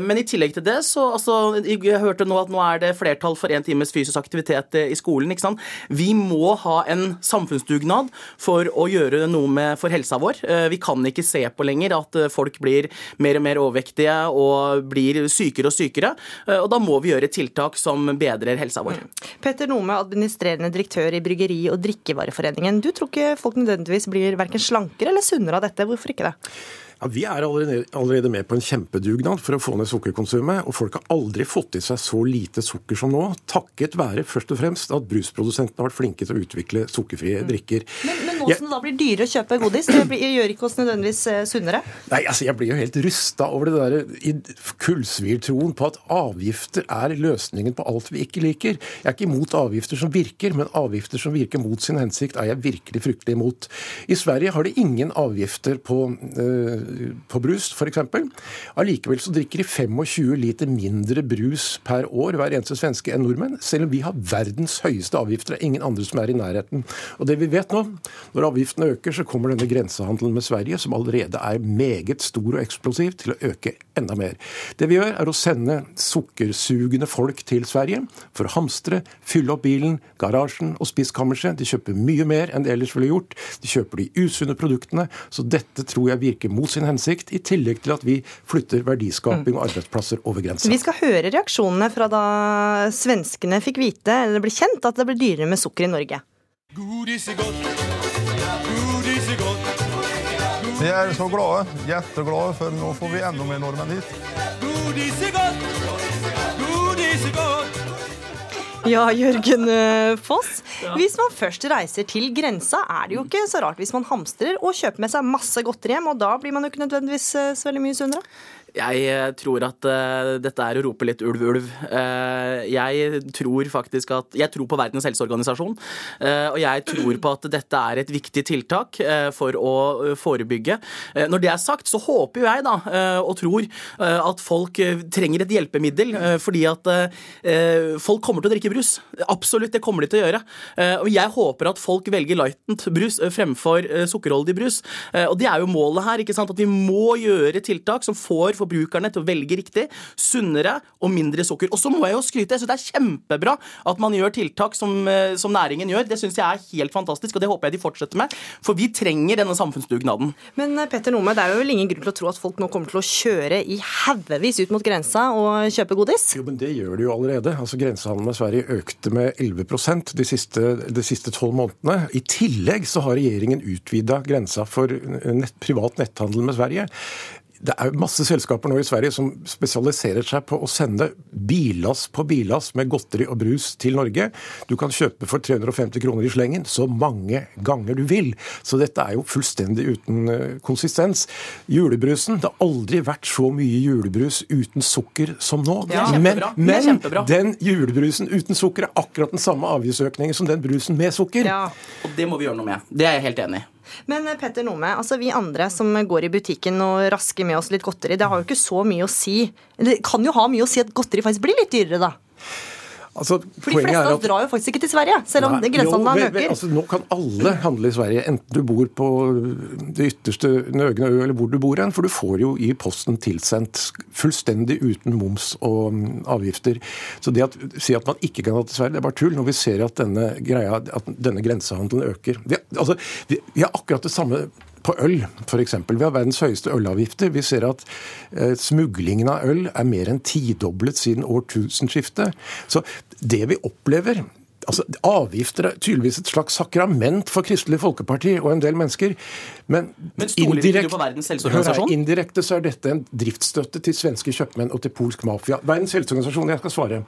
Men i tillegg til det, så altså, Jeg hørte nå at nå er det flertall for én times fysisk aktivitet i skolen. ikke sant? Vi må ha en samfunnsdugnad for å gjøre noe med, for helsa vår. Vi kan ikke se på lenger at folk blir mer og mer overvektige og blir sykere og sykere. Og da må vi gjøre tiltak som bedrer helsa vår. Petter Nome, administrerende direktør i Bryggeri- og drikkevareforeningen. Du tror ikke folk nødvendigvis blir verken slankere eller sunnere av dette. Hvorfor ikke det? Ja, Vi er allerede med på en kjempedugnad for å få ned sukkerkonsumet. Og folk har aldri fått i seg så lite sukker som nå, takket være først og fremst at brusprodusentene har vært flinke til å utvikle sukkerfrie drikker. Men, men nå som det da blir dyrere å kjøpe godis, det gjør ikke oss nødvendigvis eh, sunnere? Nei, altså jeg blir jo helt rysta over det der kullsvirtroen på at avgifter er løsningen på alt vi ikke liker. Jeg er ikke imot avgifter som virker, men avgifter som virker mot sin hensikt, er jeg virkelig fryktelig imot. I Sverige har de ingen avgifter på øh, på brus, f.eks. Allikevel så drikker de 25 liter mindre brus per år hver eneste svenske enn nordmenn, selv om vi har verdens høyeste avgifter. Det er ingen andre som er i nærheten. Og det vi vet nå, når avgiftene øker, så kommer denne grensehandelen med Sverige, som allerede er meget stor og eksplosiv, til å øke enda mer. Det vi gjør, er å sende sukkersugende folk til Sverige for å hamstre, fylle opp bilen, garasjen og spiskammerset. De kjøper mye mer enn de ellers ville gjort. De kjøper de usunne produktene. Så dette tror jeg virker mot sin hensikt, i tillegg til at vi flytter verdiskaping og arbeidsplasser over grensa. Vi skal høre reaksjonene fra da svenskene fikk vite, eller det ble kjent, at det ble dyrere med sukker i Norge. Godis er godt. Vi er så glade, jetteglade, for nå får vi enda mer nordmenn hit. Ja, Jørgen eh, Foss. Hvis man først reiser til grensa, er det jo ikke så rart hvis man hamstrer og kjøper med seg masse godteri hjem, og da blir man jo ikke nødvendigvis eh, så veldig mye sunnere. Jeg eh, tror at uh, dette er å rope litt ulv, ulv. Uh, jeg tror faktisk at Jeg tror på Verdens helseorganisasjon. Uh, og jeg tror på at dette er et viktig tiltak for å forebygge. når det er sagt, så håper jo jeg da, og tror at folk trenger et hjelpemiddel. fordi at folk kommer til å drikke brus. Absolutt, det kommer de til å gjøre. og jeg håper at folk velger lightent brus fremfor sukkerholdig brus. og det er jo målet her. ikke sant, At vi må gjøre tiltak som får forbrukerne til å velge riktig, sunnere og mindre sukker. Og så må jeg jo skryte, jeg syns det er kjempebra at man gjør tiltak som, eh, som næringen gjør. Det syns jeg er helt fantastisk, og det håper jeg de fortsetter med. For vi trenger denne samfunnsdugnaden. Men eh, Petter Nome, det er jo vel ingen grunn til å tro at folk nå kommer til å kjøre i haugevis ut mot grensa og kjøpe godis? Jo, men det gjør de jo allerede. Altså Grensehandelen med Sverige økte med 11% de siste tolv månedene. I tillegg så har regjeringen utvida grensa for nett, privat netthandel med Sverige. Det er masse selskaper nå i Sverige som spesialiserer seg på å sende billass på billass med godteri og brus til Norge. Du kan kjøpe for 350 kroner i slengen så mange ganger du vil. Så dette er jo fullstendig uten eh, konsistens. Julebrusen Det har aldri vært så mye julebrus uten sukker som nå. Ja, men, men den julebrusen uten sukker er akkurat den samme avgiftsøkningen som den brusen med sukker. Ja. Og det må vi gjøre noe med. Det er jeg helt enig i. Men eh, Petter Nome, altså vi andre som går i butikken og rasker med oss litt godteri, det har jo ikke så mye å si. Det kan jo ha mye å si at godteri faktisk blir litt dyrere, da? Altså, For de fleste av oss drar jo faktisk ikke til Sverige, selv om grensehandelen øker. Altså, nå kan alle handle i Sverige, enten du bor på det ytterste Nøgne ø eller hvor du bor hen, for du får jo i posten tilsendt fullstendig uten moms og mm, avgifter. Så det å si at man ikke kan dra til Sverige, det er bare tull når vi ser at denne, greia, at denne grensehandelen øker. Det, altså, vi, vi har akkurat det samme på øl, f.eks. Vi har verdens høyeste ølavgifter. Vi ser at eh, smuglingen av øl er mer enn tidoblet siden årtusenskiftet. Så det vi opplever Altså, Avgifter er tydeligvis et slags sakrament for Kristelig Folkeparti og en del mennesker. Men, Men indirekt, her, indirekte så er dette en driftsstøtte til svenske kjøpmenn og til polsk mafia. Verdens helseorganisasjon, jeg skal svare.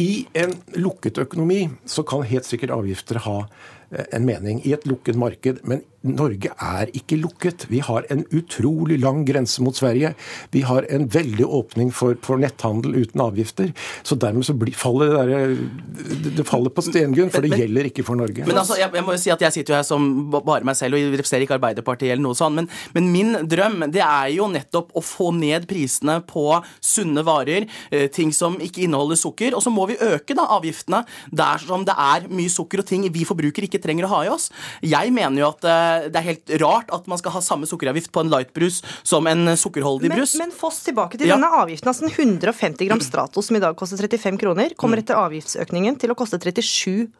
I en lukket økonomi så kan helt sikkert avgifter ha en mening i et lukket marked, men Norge er ikke lukket. Vi har en utrolig lang grense mot Sverige. Vi har en veldig åpning for, for netthandel uten avgifter. Så dermed så blir, faller det, der, det- det faller på stengrunn, for det gjelder ikke for Norge. Men altså, jeg, jeg må jo si at jeg sitter jo her som bare meg selv og representerer ikke Arbeiderpartiet eller noe sånt. Men, men min drøm det er jo nettopp å få ned prisene på sunne varer, eh, ting som ikke inneholder sukker. Og så må vi øke da avgiftene dersom det er mye sukker og ting vi forbruker ikke trenger å ha i oss. Jeg mener jo at uh, det er helt rart at man skal ha samme sukkeravgift på en lightbrus som en sukkerholdig brus. men Foss, tilbake til Ja. denne avgiften. Altså den 150 gram Stratos som i dag koster 35 kroner, Mm. kommer etter avgiftsøkningen til å koste 37 kroner.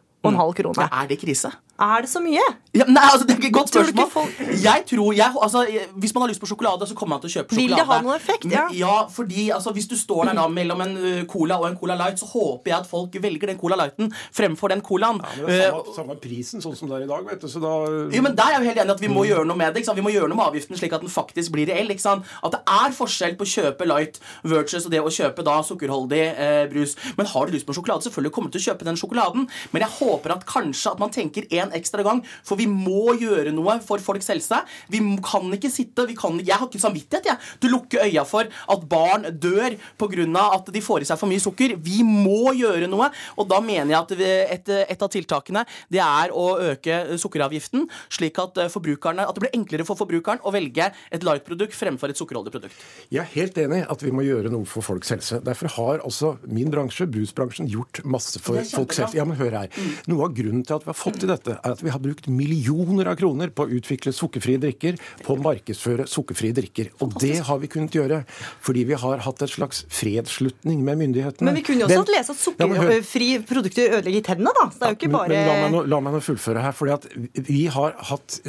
Ja, er det krise? Er det så mye? Ja, nei, altså, det er ikke et godt Tror du ikke spørsmål. Jeg tror, jeg, altså, Hvis man har lyst på sjokolade, så kommer man til å kjøpe sjokolade. Vil det ha noen effekt? Ja. Ja fordi altså, Hvis du står der da mellom en cola og en Cola Light, så håper jeg at folk velger den Cola Lighten fremfor den colaen. Ja, Men det er Uh, samme, samme prisen sånn som det er i dag, vet du. Så da jo, men Der er jeg jo helt enig at vi må gjøre noe med det. Ikke sant? Vi må gjøre noe med avgiften slik at den faktisk blir reell. Ikke sant? At det er forskjell på å kjøpe light versus og det å kjøpe da sukkerholdig eh, brus. Men har du lyst på sjokolade, selvfølgelig kommer du til å kjøpe den sjokoladen. Men jeg håper at kanskje at man tenker en ekstra gang, for vi må gjøre noe for folks helse. Vi kan ikke sitte vi kan, Jeg har ikke samvittighet jeg, til å lukke øya for at barn dør pga. at de får i seg for mye sukker. Vi må gjøre noe, og da mener jeg at et, et av tiltakene det er å øke sukkeravgiften, slik at, eh, forbrukerne, at det blir enklere for forbrukeren å velge et light-produkt fremfor et sukkerholdig produkt. Jeg er helt enig at vi må gjøre noe for folks helse. Derfor har altså min bransje, brusbransjen, gjort masse for folks helse. Ja, men hør her. Noe av grunnen til at vi har fått til dette, er at vi har brukt millioner av kroner på å utvikle sukkerfrie drikker, på å markedsføre sukkerfrie drikker. Og det har vi kunnet gjøre fordi vi har hatt et slags fredsslutning med myndighetene. Men vi kunne jo også Den- lese at sukkerfrie produkter ødelegger tennene, da. Så det er jo ikke bare Men la meg, nå, la meg nå fullføre her. fordi at Vi har hatt,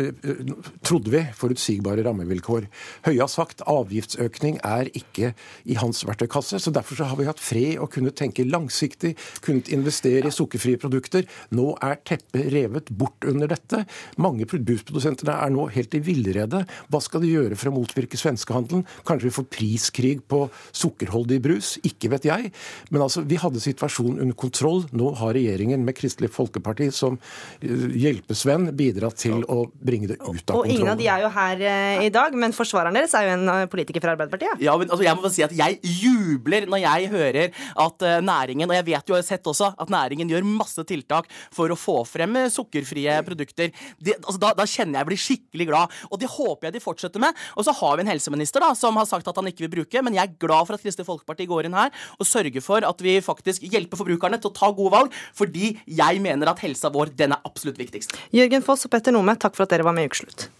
trodde vi, forutsigbare rammevilkår. Høie har sagt avgiftsøkning er ikke i hans verktøykasse. så Derfor så har vi hatt fred og kunnet tenke langsiktig, kunnet investere i sukkerfrie produkter. Nå er teppet revet bort under dette. Mange busprodusenter er nå helt i villrede. Hva skal de gjøre for å motvirke svenskehandelen? Kanskje vi får priskrig på sukkerholdig brus? Ikke vet jeg. Men altså, vi hadde situasjonen under kontroll. Nå har regjeringen med Kristelig Folkeparti som eh, hjelpesvenn bidratt til å bringe det ut av kontroll. Og ingen av de er jo her eh, i dag, men forsvareren deres er jo en eh, politiker fra Arbeiderpartiet. Ja, men altså, jeg må bare si at jeg jubler når jeg hører at næringen, og jeg vet jo, jeg har sett også, at næringen gjør masse tiltak for å få frem eh, sukkerfrie produkter. Det, altså, da, da kjenner jeg blir skikkelig glad, og det håper jeg de fortsetter med. Og så har vi en helseminister da, som har sagt at han ikke vil bruke, men jeg er glad for at Kristelig Folkeparti går inn her og sørger for at vi faktisk hjelper forbrukerne til å ta gode valg, fordi jeg mener at helsa vår, den er absolutt viktigst. Jørgen Foss og Petter Nome, takk for at dere var med i Ukeslutt.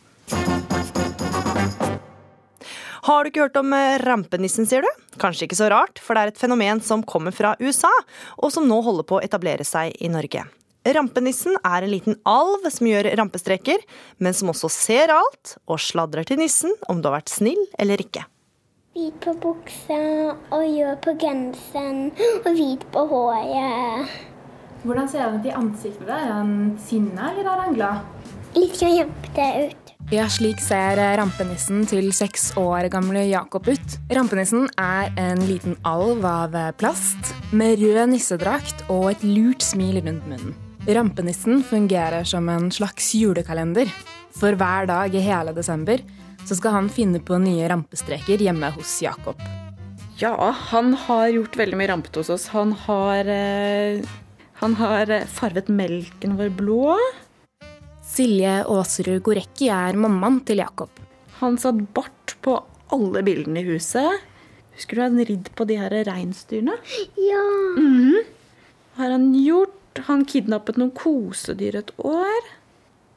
Har du ikke hørt om eh, rampenissen, sier du? Kanskje ikke så rart, for det er et fenomen som kommer fra USA, og som nå holder på å etablere seg i Norge. Rampenissen er en liten alv som gjør rampestreker, men som også ser alt og sladrer til nissen om du har vært snill eller ikke. Hvit på buksa og rød på genseren og hvit på håret. Hvordan ser han ut i ansiktet? Er han sinna, eller er han glad? Litt sånn kjempete ut. Ja, slik ser rampenissen til seks år gamle Jakob ut. Rampenissen er en liten alv av plast med rød nissedrakt og et lurt smil rundt munnen. Rampenissen fungerer som en slags julekalender. For hver dag i hele desember så skal han finne på nye rampestreker hjemme hos Jakob. Ja, han har gjort veldig mye rampete hos oss. Han har, eh, han har eh, farvet melken vår blå. Silje Aasrud Gorekki er mammaen til Jakob. Han satt bart på alle bildene i huset. Husker du han ridd på de her reinsdyrene? Ja. Mhm. har han gjort? Han kidnappet noen kosedyr et år.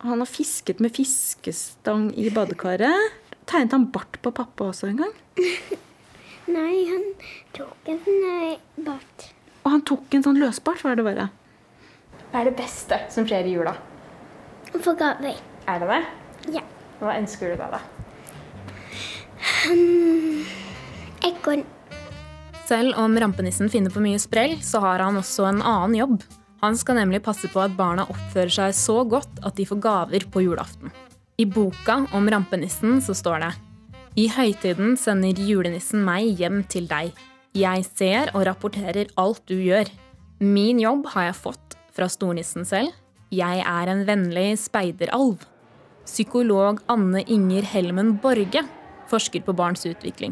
Han har fisket med fiskestang i badekaret. Tegnet han bart på pappa også en gang? Nei, han tok en sånn bart. Og han tok en sånn løsbart, var det bare. Hva er det beste som skjer i jula? Å få gaver. Er det det? Ja. Hva ønsker du deg, da? Um, ekorn. Selv om rampenissen finner på mye sprell, så har han også en annen jobb. Han skal nemlig passe på at barna oppfører seg så godt at de får gaver på julaften. I boka om rampenissen så står det I høytiden sender julenissen meg hjem til deg. Jeg ser og rapporterer alt du gjør. Min jobb har jeg fått fra stornissen selv. Jeg er en vennlig speideralv. Psykolog Anne Inger Helmen Borge forsker på barns utvikling.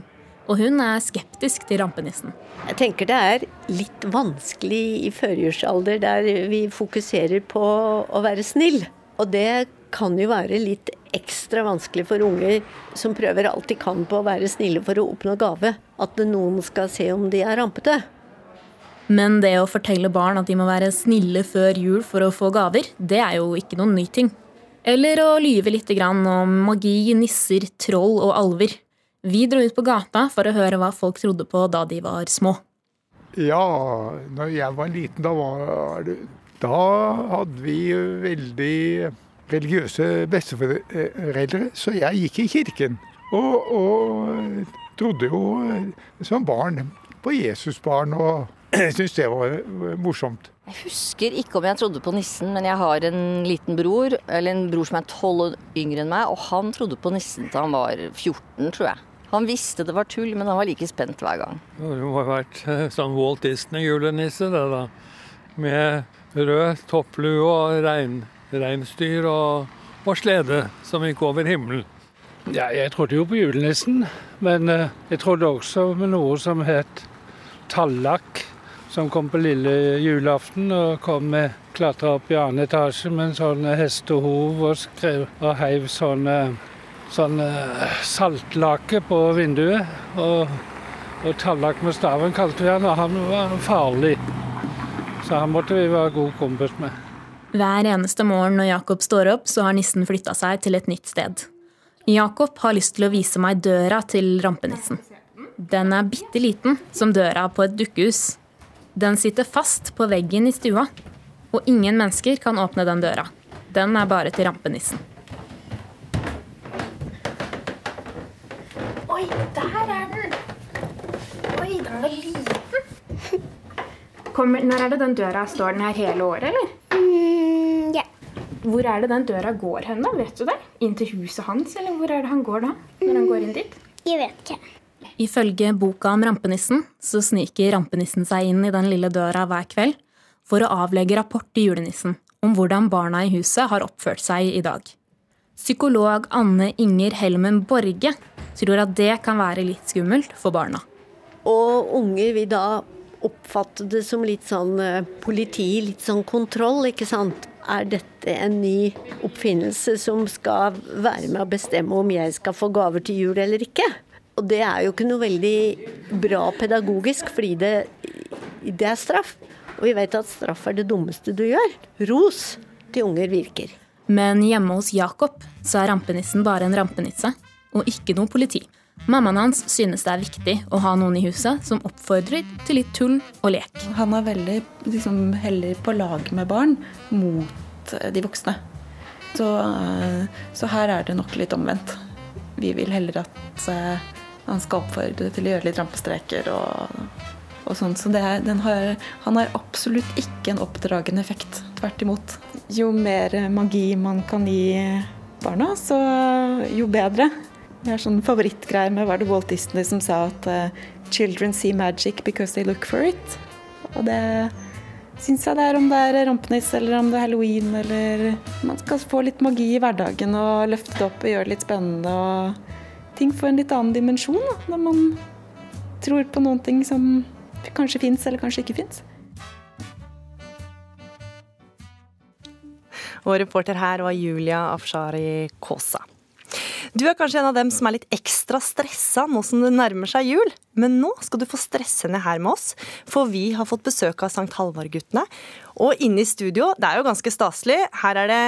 Og hun er skeptisk til rampenissen. Jeg tenker det er litt vanskelig i førjulsalder, der vi fokuserer på å være snill. Og det kan jo være litt ekstra vanskelig for unger som prøver alt de kan på å være snille for å oppnå gave. At noen skal se om de er rampete. Men det å fortelle barn at de må være snille før jul for å få gaver, det er jo ikke noen ny ting. Eller å lyve litt om magi, nisser, troll og alver. Vi dro ut på gata for å høre hva folk trodde på da de var små. Ja, når jeg var liten, da, var det, da hadde vi veldig religiøse besteforeldre, så jeg gikk i kirken. Og, og trodde jo som barn på Jesusbarn, og syntes det var morsomt. Jeg husker ikke om jeg trodde på nissen, men jeg har en liten bror, eller en bror som er tolv år yngre enn meg, og han trodde på nissen til han var 14, tror jeg. Han visste det var tull, men han var like spent hver gang. Det må ha vært sånn Walt Disney-julenisse, det da. Med rød topplue og rein, reinsdyr og, og, slede som gikk over himmelen. Ja, jeg trodde jo på julenissen, men jeg trodde også med noe som het tallakk. Som kom på lille julaften og kom med klatra opp i annen etasje med en sånn hestehov og, skrev, og heiv sånne sånn saltlake på vinduet. Og, og tallak med staven kalte vi han, og han var farlig. Så han måtte vi være god kompis med. Hver eneste morgen når Jakob står opp, så har nissen flytta seg til et nytt sted. Jakob har lyst til å vise meg døra til rampenissen. Den er bitte liten, som døra på et dukkehus. Den sitter fast på veggen i stua, og ingen mennesker kan åpne den døra. Den er bare til rampenissen. Oi, der er den! Oi, den var liten. Kommer, når er det den døra står den her hele året, eller? Mm, ja. Hvor er det den døra går hen, da? Vet du det? Inn til huset hans, eller hvor er det han går da? Når han går inn dit? Jeg vet ikke. Ifølge boka om rampenissen så sniker rampenissen seg inn i den lille døra hver kveld for å avlegge rapport til julenissen om hvordan barna i huset har oppført seg i dag. Psykolog Anne Inger Helmen Borge tror at det kan være litt skummelt for barna. Og unger vil da oppfatte det som litt sånn politi, litt sånn kontroll, ikke sant. Er dette en ny oppfinnelse som skal være med å bestemme om jeg skal få gaver til jul eller ikke? Og det er jo ikke noe veldig bra pedagogisk, fordi det, det er straff. Og vi vet at straff er det dummeste du gjør. Ros til unger virker. Men hjemme hos Jakob så er rampenissen bare en rampenisse, og ikke noe politi. Mammaen hans synes det er viktig å ha noen i huset som oppfordrer til litt tull og lek. Han er veldig liksom, heller på lag med barn mot de voksne. Så, så her er det nok litt omvendt. Vi vil heller at han skal oppfordre til å gjøre litt rampestreker og, og sånn. Så er, har, han har absolutt ikke en oppdragende effekt. Tvert imot. Jo mer magi man kan gi barna, så jo bedre. Jeg har sånn favorittgreier med var det Walt Disney som sa at uh, 'children see magic because they look for it'. Og det syns jeg det er om det er rampenisse eller om det er halloween eller Man skal få litt magi i hverdagen og løfte det opp og gjøre det litt spennende. og ting får en litt annen dimensjon da, når man tror på noen ting som kanskje fins eller kanskje ikke fins. Og reporter her var Julia Afshari Kaasa. Du er kanskje en av dem som er litt ekstra stressa nå som det nærmer seg jul. Men nå skal du få stresse ned her med oss, for vi har fått besøk av Sankt Halvard-guttene. Og inne i studio, det er jo ganske staselig, her er det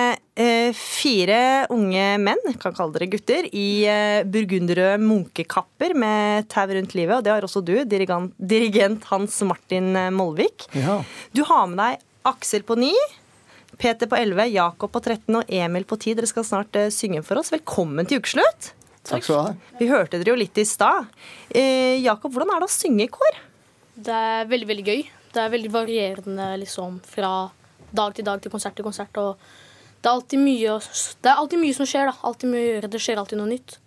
fire unge menn, kan kalle dere gutter, i eh, burgunderrøde munkekapper med tau rundt livet. Og det har også du, dirigent, dirigent Hans Martin eh, Molvik. Ja. Du har med deg Aksel på ni. Peter på 11, Jakob på 13 og Emil på 10. Dere skal snart synge for oss. Velkommen til ukeslutt. Takk skal du ha. Vi hørte dere jo litt i stad. Eh, Jakob, hvordan er det å synge i kor? Det er veldig, veldig gøy. Det er veldig varierende liksom fra dag til dag til konsert til konsert. Og det er alltid mye, det er alltid mye som skjer. da. Alltid mye å gjøre. Det skjer alltid noe nytt.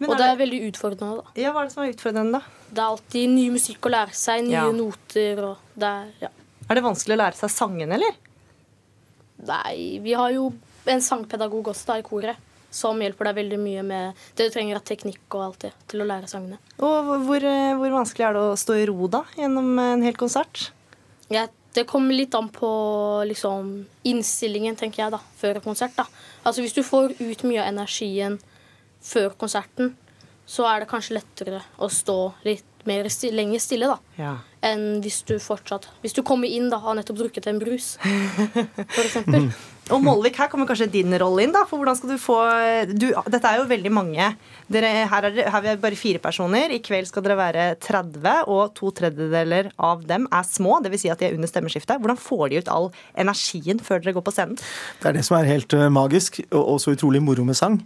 Og det er veldig utfordrende. da. Ja, Hva er det som er utfordrende, da? Det er alltid ny musikk å lære seg, nye Ja. noter og det er ja. Er det vanskelig å lære seg sangene, eller? Nei, vi har jo en sangpedagog også da i koret. Som hjelper deg veldig mye med det du trenger av teknikk og alt det til å lære sangene. Og hvor, eh, hvor vanskelig er det å stå i ro da, gjennom en hel konsert? Ja, det kommer litt an på liksom, innstillingen, tenker jeg, da, før konsert. da. Altså Hvis du får ut mye av energien før konserten, så er det kanskje lettere å stå litt mer sti lenger stille, da. Ja. Enn hvis du fortsatt Hvis du kommer inn da har nettopp drukket en brus, for eksempel. Og Målvik, her kommer kanskje din rolle inn. da, for hvordan skal du få... Du, dette er jo veldig mange. Dere, her, er, her er vi bare fire personer. I kveld skal dere være 30, og to tredjedeler av dem er små. Dvs. Si at de er under stemmeskiftet. Hvordan får de ut all energien før dere går på scenen? Det er det som er helt eh, magisk, og, så utrolig moro med sang.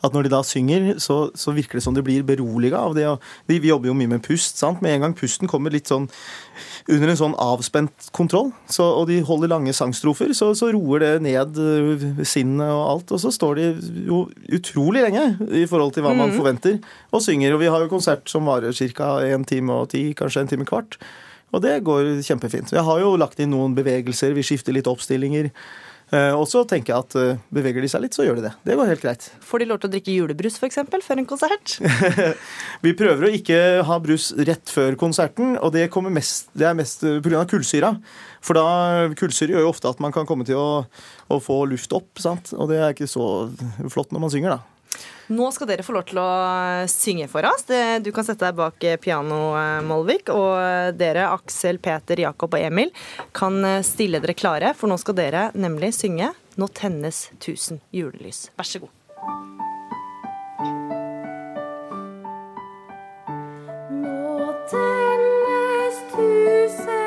At når de da synger, så, så virker det som de blir beroliga av det. Vi jobber jo mye med pust. sant? Med en gang pusten kommer litt sånn under en sånn avspent kontroll, så, og de holder lange sangstrofer, så, så roer det ned eh, sinnet og alt. Og så står de jo utrolig lenge i forhold til hva man Mhm. forventer, og synger. Og vi har jo konsert som varer ca. en time og ti, kanskje en time kvart. Og det går kjempefint. Jeg har jo lagt inn noen bevegelser, vi skifter litt oppstillinger. Eh, Og så tenker jeg at eh, beveger de seg litt, så gjør de det. Det går helt greit. Får de lov til å drikke julebrus eksempel, før en konsert? Vi prøver å ikke ha brus rett før konserten, og det, kommer mest, det er mest pga. kullsyra. For da, kullsyre gjør jo ofte at man kan komme til å, å få luft opp, sant? og det er ikke så flott når man synger, da. Nå skal dere få lov til å synge for oss. Du kan sette deg bak piano, eh, Molvik. Og dere, Aksel, Peter, Jakob og Emil, kan eh, stille dere klare, for nå skal dere nemlig synge 'Nå tennes tusen julelys'. Vær så god. Nå tennes tusen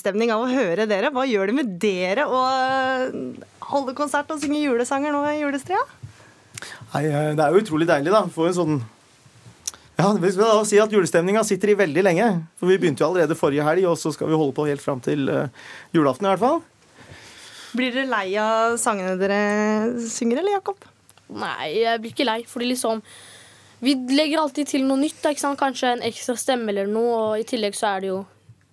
julestemning av å høre dere. Hva gjør det med dere å holde konsert og synge julesanger nå i julestria? Nei, eh, det er jo utrolig deilig, da. Få en sånn Ja, vi skal da si at julestemninga sitter i veldig lenge. For vi begynte jo allerede forrige helg, og så skal vi holde på helt fram til eh, julaften i hvert fall. Blir dere lei av sangene dere synger, eller Jakob? Nei, jeg blir ikke lei, fordi liksom Vi legger alltid til noe nytt. Da, ikke sant? Kanskje en ekstra stemme eller noe. Og i tillegg så er det jo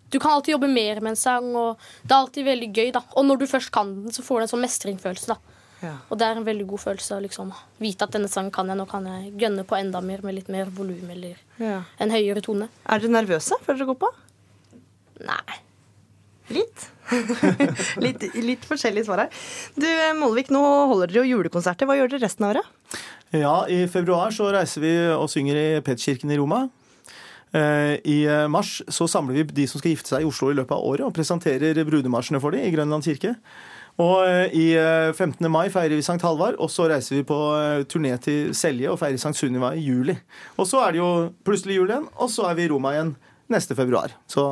Du kan alltid jobbe mer med en sang, og det er alltid veldig gøy. da. Og når du først kan den, så får du en sånn mestringsfølelse. da. Ja. Og det er en veldig god følelse å liksom vite at denne sangen kan jeg. Nå kan jeg gønne på enda mer med litt mer volum eller Ja. en høyere tone. Er dere nervøse før dere går på? Nei. Litt. litt, litt forskjellig svar her. Du, Molvik, nå holder dere jo julekonserter. Hva gjør dere resten av året? Ja, i februar så reiser vi og synger i Petkirken i Roma. Eh, I eh, mars så samler vi de som skal gifte seg i Oslo i løpet av året, og presenterer brudemarsjene for dem i Grønland kirke. Og eh, i eh, 15. mai feirer vi Sankt Halvard, og så reiser vi på turné til Selje og feirer Sankt Sunniva i juli. Og så er det jo plutselig jul igjen, og så er vi i Roma igjen neste februar. Så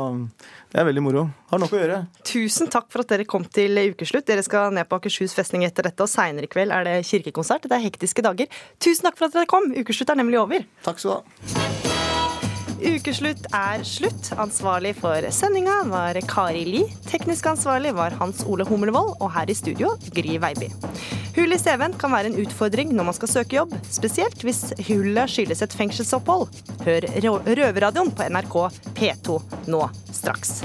det er veldig moro. Har nok å gjøre. Tusen takk for at dere kom til ukeslutt. Dere skal ned på Akershus festning etter dette, og seinere i kveld er det kirkekonsert. Det er hektiske dager. Tusen takk for at dere kom. Ukeslutt er nemlig over. Takk skal du ha. Ukeslutt er slutt. Ansvarlig for sendinga var Kari Li. Teknisk ansvarlig var Hans Ole Hummelvold, og her i studio Gry Veiby. Hull i CV-en kan være en utfordring når man skal søke jobb, spesielt hvis hullet skyldes et fengselsopphold. Hør Røverradioen på NRK P2 nå straks.